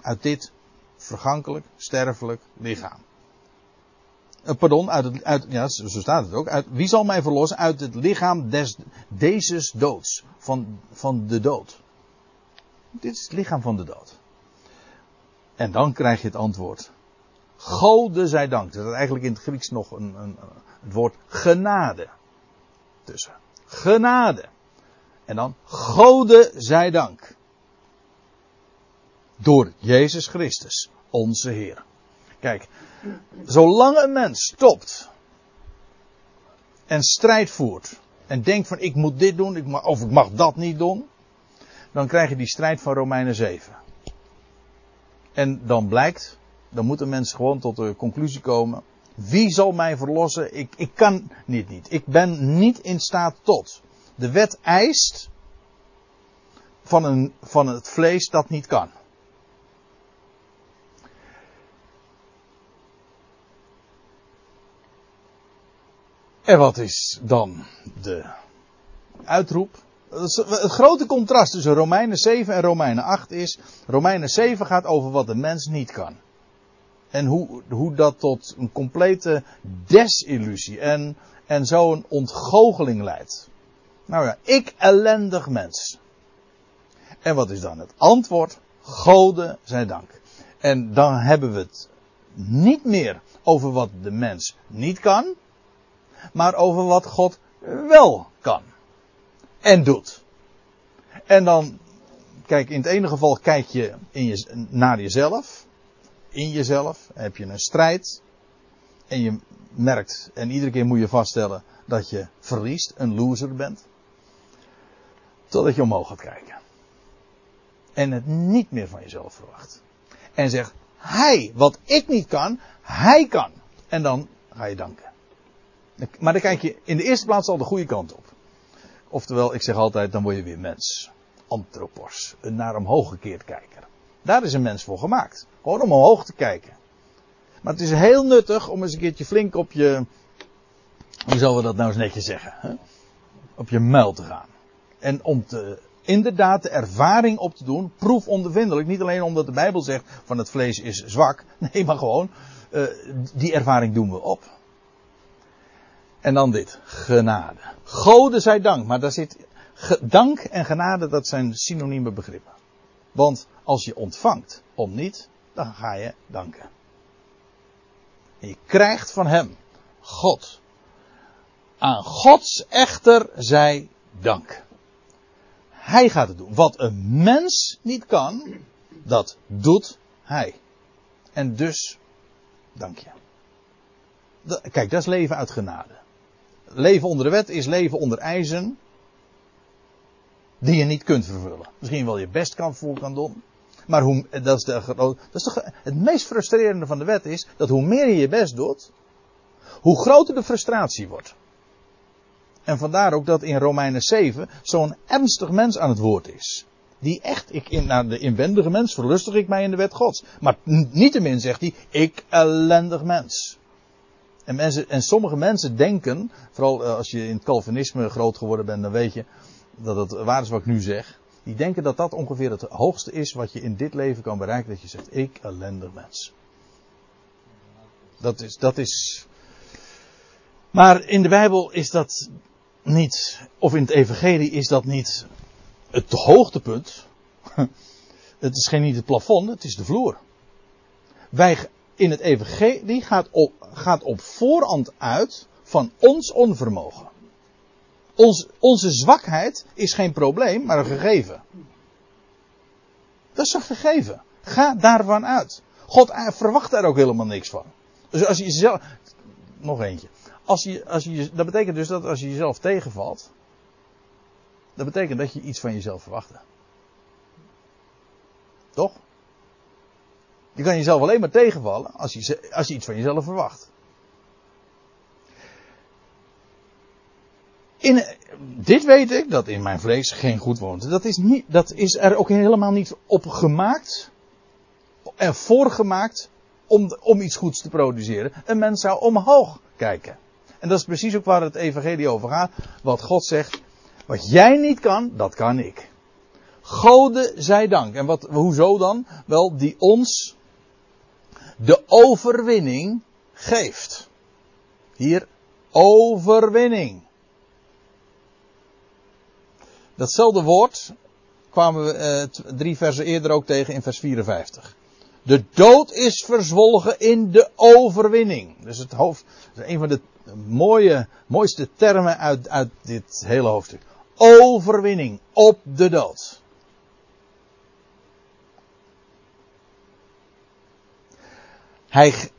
Uit dit vergankelijk, sterfelijk lichaam. Uh, pardon, uit het, uit, ja, zo staat het ook. Uit, wie zal mij verlossen uit het lichaam des, deze doods? Van, van de dood. Dit is het lichaam van de dood. En dan krijg je het antwoord. Gode zij dank. Er is eigenlijk in het Grieks nog een, een, het woord genade tussen. Genade. En dan Gode zij dank. Door Jezus Christus, onze Heer. Kijk, zolang een mens stopt en strijd voert en denkt van ik moet dit doen ik of ik mag dat niet doen, dan krijg je die strijd van Romeinen 7. En dan blijkt, dan moet een mens gewoon tot de conclusie komen, wie zal mij verlossen? Ik, ik kan niet, niet. Ik ben niet in staat tot. De wet eist van, een, van het vlees dat niet kan. En wat is dan de uitroep? Het grote contrast tussen Romeinen 7 en Romeinen 8 is: Romeinen 7 gaat over wat de mens niet kan. En hoe, hoe dat tot een complete desillusie en, en zo'n ontgoocheling leidt. Nou ja, ik ellendig mens. En wat is dan het antwoord? Gode zij dank. En dan hebben we het niet meer over wat de mens niet kan, maar over wat God wel kan. En doet. En dan, kijk, in het ene geval kijk je, in je naar jezelf. In jezelf heb je een strijd. En je merkt, en iedere keer moet je vaststellen dat je verliest, een loser bent. Totdat je omhoog gaat kijken. En het niet meer van jezelf verwacht. En zegt, hij, wat ik niet kan, hij kan. En dan ga je danken. Maar dan kijk je in de eerste plaats al de goede kant op. Oftewel, ik zeg altijd, dan word je weer mens. Anthropos. Een naar omhoog gekeerd kijker. Daar is een mens voor gemaakt. Gewoon om omhoog te kijken. Maar het is heel nuttig om eens een keertje flink op je. Hoe zullen we dat nou eens netjes zeggen? Hè? Op je muil te gaan. En om te, inderdaad de ervaring op te doen, proefondervindelijk. Niet alleen omdat de Bijbel zegt van het vlees is zwak. Nee, maar gewoon, uh, die ervaring doen we op. En dan dit, genade. Gode zij dank, maar daar zit dank en genade, dat zijn synonieme begrippen. Want als je ontvangt om niet, dan ga je danken. En je krijgt van hem, God. Aan Gods echter zij dank. Hij gaat het doen. Wat een mens niet kan, dat doet hij. En dus, dank je. Kijk, dat is leven uit genade. Leven onder de wet is leven onder eisen die je niet kunt vervullen. Misschien wel je best kan kan doen. Maar hoe, dat, is de, dat is het meest frustrerende van de wet is dat hoe meer je je best doet, hoe groter de frustratie wordt. En vandaar ook dat in Romeinen 7 zo'n ernstig mens aan het woord is. Die echt, ik, in, naar de inwendige mens verlustig ik mij in de wet gods. Maar niettemin zegt hij, ik ellendig mens. En, en sommige mensen denken, vooral eh, als je in het Calvinisme groot geworden bent, dan weet je dat het waar is wat ik nu zeg. Die denken dat dat ongeveer het hoogste is wat je in dit leven kan bereiken. Dat je zegt, ik ellendig mens. Dat is, dat is. Maar in de Bijbel is dat niet, of in het Evangelie is dat niet het hoogtepunt. Het is geen niet het plafond, het is de vloer. Wij, in het evangelie gaat op, gaat op voorhand uit van ons onvermogen. Ons, onze zwakheid is geen probleem, maar een gegeven. Dat is een gegeven. Ga daarvan uit. God verwacht daar ook helemaal niks van. Dus als je jezelf. Nog eentje. Als je, als je, dat betekent dus dat als je jezelf tegenvalt. Dat betekent dat je iets van jezelf verwachtte. Toch? Je kan jezelf alleen maar tegenvallen als je, als je iets van jezelf verwacht. In, dit weet ik, dat in mijn vlees geen goed woont. Dat is, niet, dat is er ook helemaal niet op gemaakt, ervoor gemaakt, om, om iets goeds te produceren. Een mens zou omhoog kijken. En dat is precies ook waar het evangelie over gaat. Wat God zegt, wat jij niet kan, dat kan ik. Gode zij dank. En wat, hoezo dan? Wel, die ons de overwinning geeft. Hier, overwinning. Datzelfde woord kwamen we eh, drie versen eerder ook tegen in vers 54. De dood is verzwolgen in de overwinning. Dus het hoofd, dat is een van de mooie, mooiste termen uit, uit dit hele hoofdstuk. Overwinning op de dood. Hij,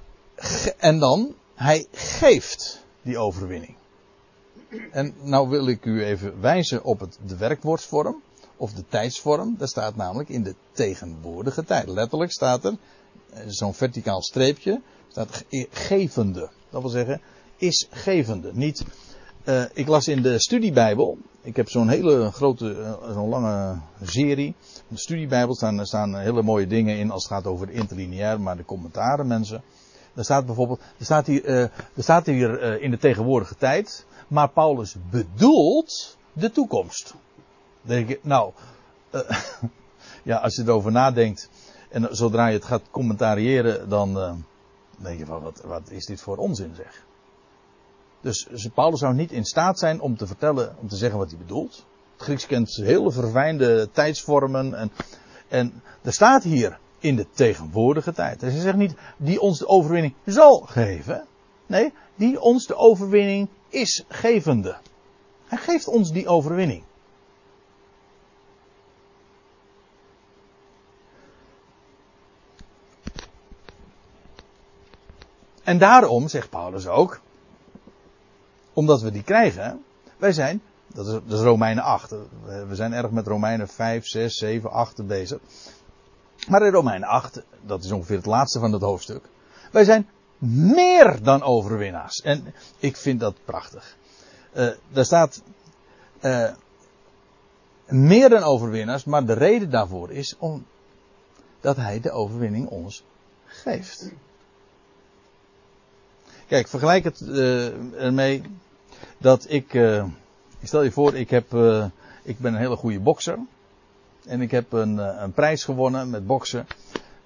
en dan, hij geeft die overwinning. En nou wil ik u even wijzen op het, de werkwoordsvorm of de tijdsvorm. Daar staat namelijk in de tegenwoordige tijd. Letterlijk staat er eh, zo'n verticaal streepje, staat gevende. Dat wil zeggen, is gevende. Niet, uh, ik las in de studiebijbel, ik heb zo'n hele grote, uh, zo'n lange serie. In de studiebijbel staan, staan hele mooie dingen in als het gaat over de interlineair, maar de commentaren mensen. Er staat bijvoorbeeld, er staat hier, uh, er staat hier in de tegenwoordige tijd, maar Paulus bedoelt de toekomst. Denk je, nou, ja, als je erover nadenkt en zodra je het gaat commentariëren, dan denk je van, wat, wat is dit voor onzin zeg. Dus Paulus zou niet in staat zijn om te vertellen, om te zeggen wat hij bedoelt. Het Grieks kent hele verfijnde tijdsvormen en, en er staat hier in de tegenwoordige tijd. Dus hij zegt niet, die ons de overwinning zal geven. Nee, die ons de overwinning is gevende. Hij geeft ons die overwinning. En daarom, zegt Paulus ook, omdat we die krijgen, wij zijn, dat is, dat Romeinen 8, we zijn erg met Romeinen 5, 6, 7, 8 bezig. Maar in Romeinen 8, dat is ongeveer het laatste van het hoofdstuk, wij zijn meer dan overwinnaars. En ik vind dat prachtig. Uh, daar staat uh, meer dan overwinnaars, maar de reden daarvoor is om dat hij de overwinning ons geeft. Kijk, vergelijk het uh, ermee dat ik, ik stel je voor, ik, heb, ik ben een hele goede bokser. En ik heb een, een prijs gewonnen met boksen.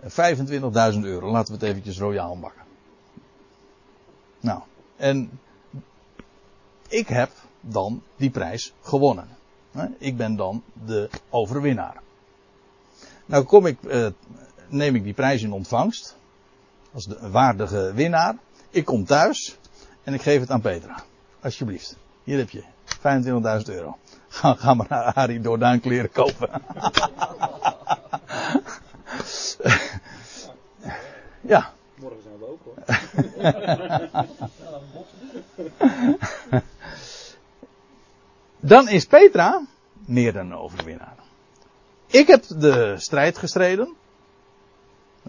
25.000 euro. Laten we het eventjes royaal bakken. Nou, en ik heb dan die prijs gewonnen. Ik ben dan de overwinnaar. Nou kom ik, eh, neem ik die prijs in ontvangst. Als de waardige winnaar. Ik kom thuis en ik geef het aan Petra. Alsjeblieft. Hier heb je 25.000 euro. Ga, ga maar naar Arie Dordaan kleren kopen. ja. Morgen zijn we ook hoor. Dan is Petra meer dan een overwinnaar. Ik heb de strijd gestreden.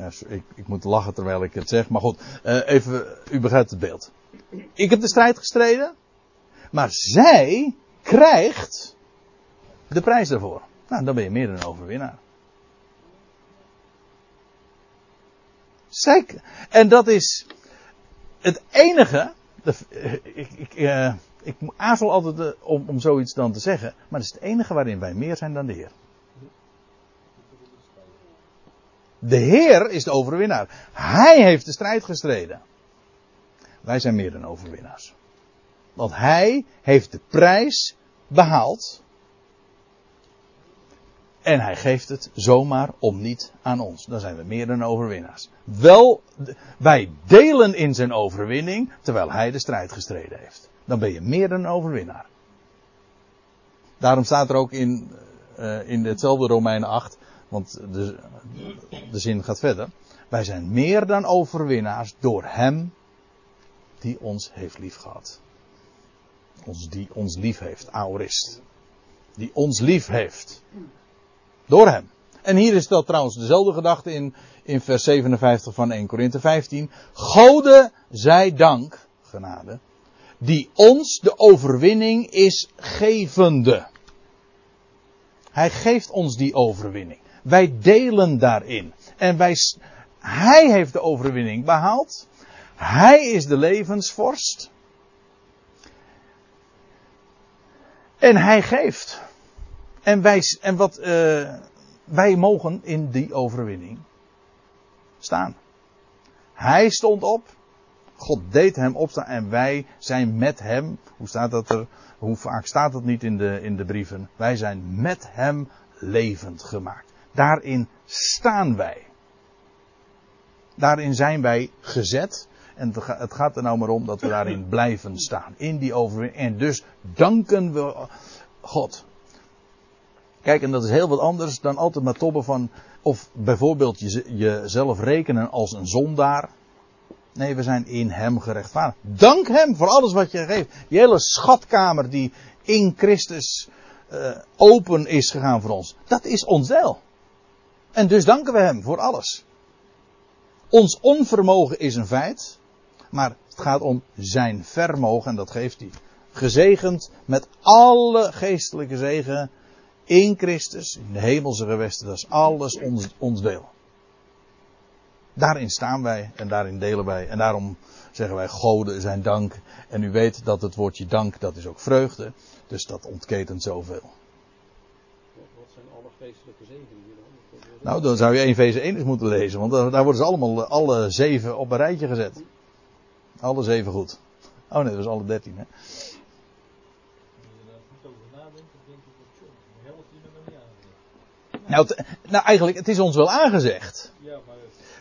Ja, ik, ik, moet lachen terwijl ik het zeg, maar goed, uh, even, u begrijpt het beeld. Ik heb de strijd gestreden, maar zij krijgt de prijs daarvoor. Nou, dan ben je meer dan een overwinnaar. Zij, en dat is het enige. Ik, ik, uh, ik aarzel altijd om, om zoiets dan te zeggen. Maar het is het enige waarin wij meer zijn dan de Heer. De Heer is de overwinnaar. Hij heeft de strijd gestreden. Wij zijn meer dan overwinnaars. Want Hij heeft de prijs behaald. En hij geeft het zomaar om niet aan ons. Dan zijn we meer dan overwinnaars. Wel, wij delen in zijn overwinning, terwijl hij de strijd gestreden heeft. Dan ben je meer dan overwinnaar. Daarom staat er ook in, uh, in hetzelfde Romeinen 8, want de, de zin gaat verder. Wij zijn meer dan overwinnaars door Hem die ons heeft liefgehad. Ons, die ons lief heeft, aorist. Die ons lief heeft. Door Hem. En hier is dat trouwens dezelfde gedachte in, in vers 57 van 1 Korinthe 15. Gode zij dank, genade, die ons de overwinning is gevende. Hij geeft ons die overwinning. Wij delen daarin. En wij, hij heeft de overwinning behaald. Hij is de levensvorst. En hij geeft. En wij, en wat, uh, wij mogen in die overwinning staan. Hij stond op. God deed hem opstaan en wij zijn met hem. Hoe staat dat er? Hoe vaak staat dat niet in de, in de brieven? Wij zijn met hem levend gemaakt. Daarin staan wij. Daarin zijn wij gezet. En het gaat er nou maar om dat we daarin blijven staan. In die overwinning. En dus danken we God. Kijk, en dat is heel wat anders dan altijd maar toppen van. Of bijvoorbeeld je, jezelf rekenen als een zondaar. Nee, we zijn in Hem gerechtvaardigd. Dank Hem voor alles wat je geeft. Die hele schatkamer die in Christus uh, open is gegaan voor ons. Dat is ons deel. En dus danken we Hem voor alles. Ons onvermogen is een feit. Maar het gaat om zijn vermogen en dat geeft hij. Gezegend met alle geestelijke zegen in Christus, in de hemelse gewesten. Dat is alles ons, ons deel. Daarin staan wij en daarin delen wij. En daarom zeggen wij goden zijn dank. En u weet dat het woordje dank, dat is ook vreugde. Dus dat ontketent zoveel. Wat zijn alle geestelijke zegeningen dan? Nou, dan zou je 1 Vezen 1 eens moeten lezen. Want daar worden ze allemaal, alle zeven op een rijtje gezet. Alle zeven goed. Oh nee, dat was alle dertien hè. Nou, nou, eigenlijk, het is ons wel aangezegd.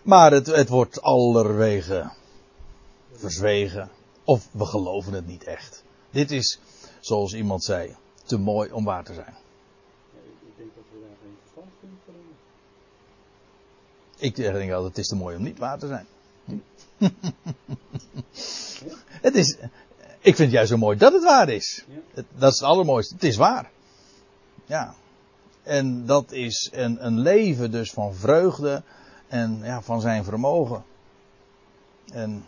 Maar het, het wordt allerwege verzwegen. Of we geloven het niet echt. Dit is, zoals iemand zei, te mooi om waar te zijn. ja, ik, ik denk dat we daar geen verstand van kunnen. Ik denk wel, het is te mooi om niet waar te zijn. het is, ik vind het juist zo mooi dat het waar is. Het- dat is het allermooiste. Het is waar. Ja. En dat is een, een leven dus van vreugde en ja, van zijn vermogen. En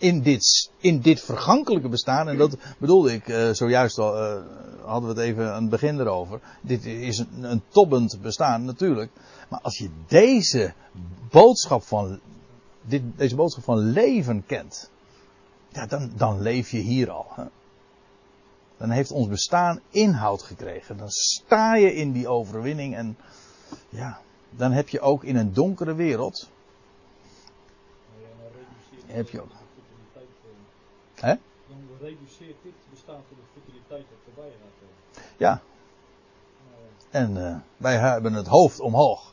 in dit, in dit vergankelijke bestaan, en dat bedoelde ik eh, zojuist al, eh, hadden we het even aan het begin erover. Dit is een, een tobbend bestaan natuurlijk. Maar als je deze boodschap van, dit, deze boodschap van leven kent, ja, dan, dan leef je hier al. Hè? Dan heeft ons bestaan inhoud gekregen. Dan sta je in die overwinning en ja, dan heb je ook in een donkere wereld, heb je ook. Eh, Hè? Dan reduceert dit bestaan tot de futiliteit dat voorbij eh. Ja, Maar, en eh, wij hebben het hoofd omhoog.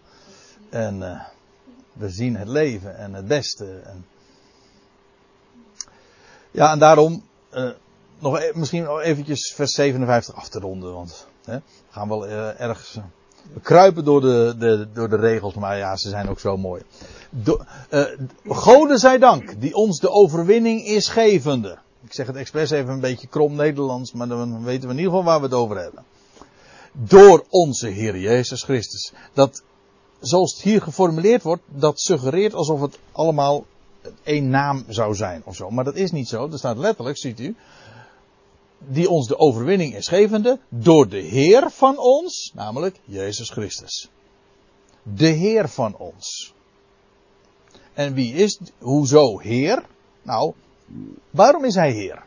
En eh, we zien het leven en het beste. En... Ja, en daarom eh, nog e- misschien nog eventjes vers 57 af te ronden. Want hè, we gaan wel eh, ergens. We kruipen door de, de, door de regels, maar ja, ze zijn ook zo mooi. Do, eh, zij dank, die ons de overwinning is gevende. Ik zeg het expres even een beetje krom Nederlands, maar dan weten we in ieder geval waar we het over hebben. Door onze Heer Jezus Christus. Dat, zoals het hier geformuleerd wordt, dat suggereert alsof het allemaal één naam zou zijn of zo. Maar dat is niet zo. Er staat letterlijk, ziet u, die ons de overwinning is gevende door de Heer van ons, namelijk Jezus Christus. De Heer van ons. En wie is, hoezo Heer? Nou, waarom is Hij Heer?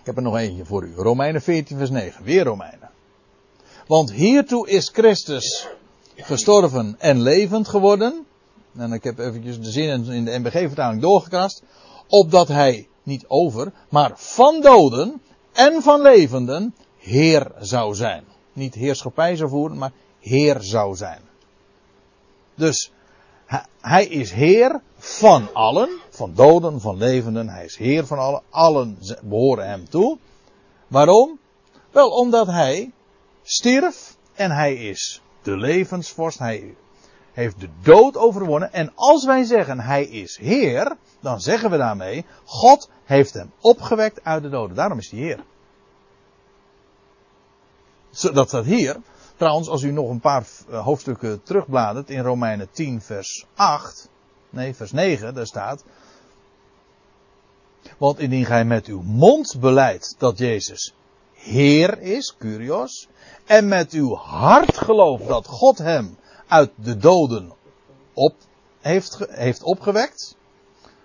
Ik heb er nog eentje voor u. Romeinen 14 vers 9. Weer Romeinen. Want hiertoe is Christus gestorven en levend geworden. En ik heb eventjes de zin in de NBG-vertaling doorgekrast. Opdat hij niet over, maar van doden en van levenden Heer zou zijn. Niet heerschappij zou voeren, maar Heer zou zijn. Dus Hij, is Heer van allen, van doden, van levenden. Hij is Heer van allen. Allen behoren hem toe. Waarom? Wel omdat hij stierf en hij is de levensvorst. Hij heeft de dood overwonnen. En als wij zeggen hij is Heer, dan zeggen we daarmee, God heeft hem opgewekt uit de doden. Daarom is hij Heer. Dat staat hier. Trouwens, als u nog een paar eh, hoofdstukken terugbladert in Romeinen 10 vers 8. Nee, vers 9, daar staat. Want indien gij met uw mond beleidt dat Jezus Heer is, Curios, en met uw hart gelooft dat God hem uit de doden op heeft, heeft opgewekt,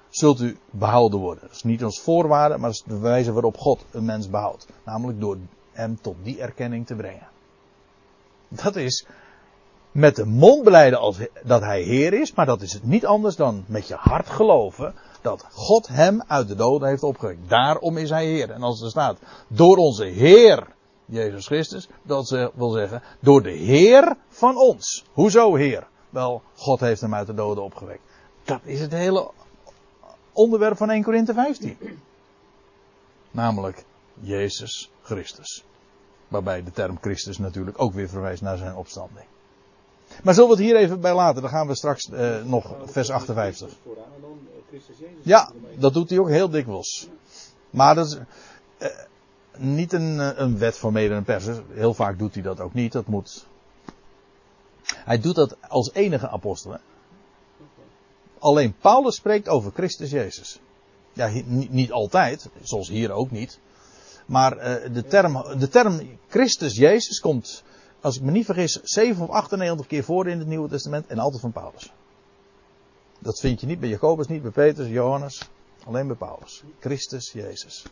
zult u behouden worden. Dat is niet als voorwaarde, maar dat is de wijze waarop God een mens behoudt. Namelijk door hem tot die erkenning te brengen. Dat is met de mond beleiden als, dat hij Heer is, maar dat is het niet anders dan met je hart geloven dat God hem uit de doden heeft opgewekt. Daarom is hij Heer. En als er staat, door onze Heer Jezus Christus, dat ze- wil zeggen, door de Heer van ons. Hoezo Heer? Wel, God heeft hem uit de doden opgewekt. Dat is het hele onderwerp van 1 Korinthe 15. Namelijk Jezus Christus. Waarbij de term Christus natuurlijk ook weer verwijst naar zijn opstanding. Maar zullen we het hier even bij laten? Dan gaan we straks eh, nog vers 58. Vooraan en dan eh. Ja, dat doet hij ook heel dikwijls. Maar dat is eh, niet een, eh, een wet van mede en pers. Heel vaak doet hij dat ook niet. Dat moet. Hij doet dat als enige apostel. Alleen Paulus spreekt over Christus Jezus. Ja, niet altijd, zoals hier ook niet. Maar eh, de, term, de term Christus Jezus komt, als ik me niet vergis, 7 of 98 keer voor in het Nieuwe Testament en altijd van Paulus. Dat vind je niet bij Jacobus, niet bij Petrus, Johannes, alleen bij Paulus. Christus Jezus.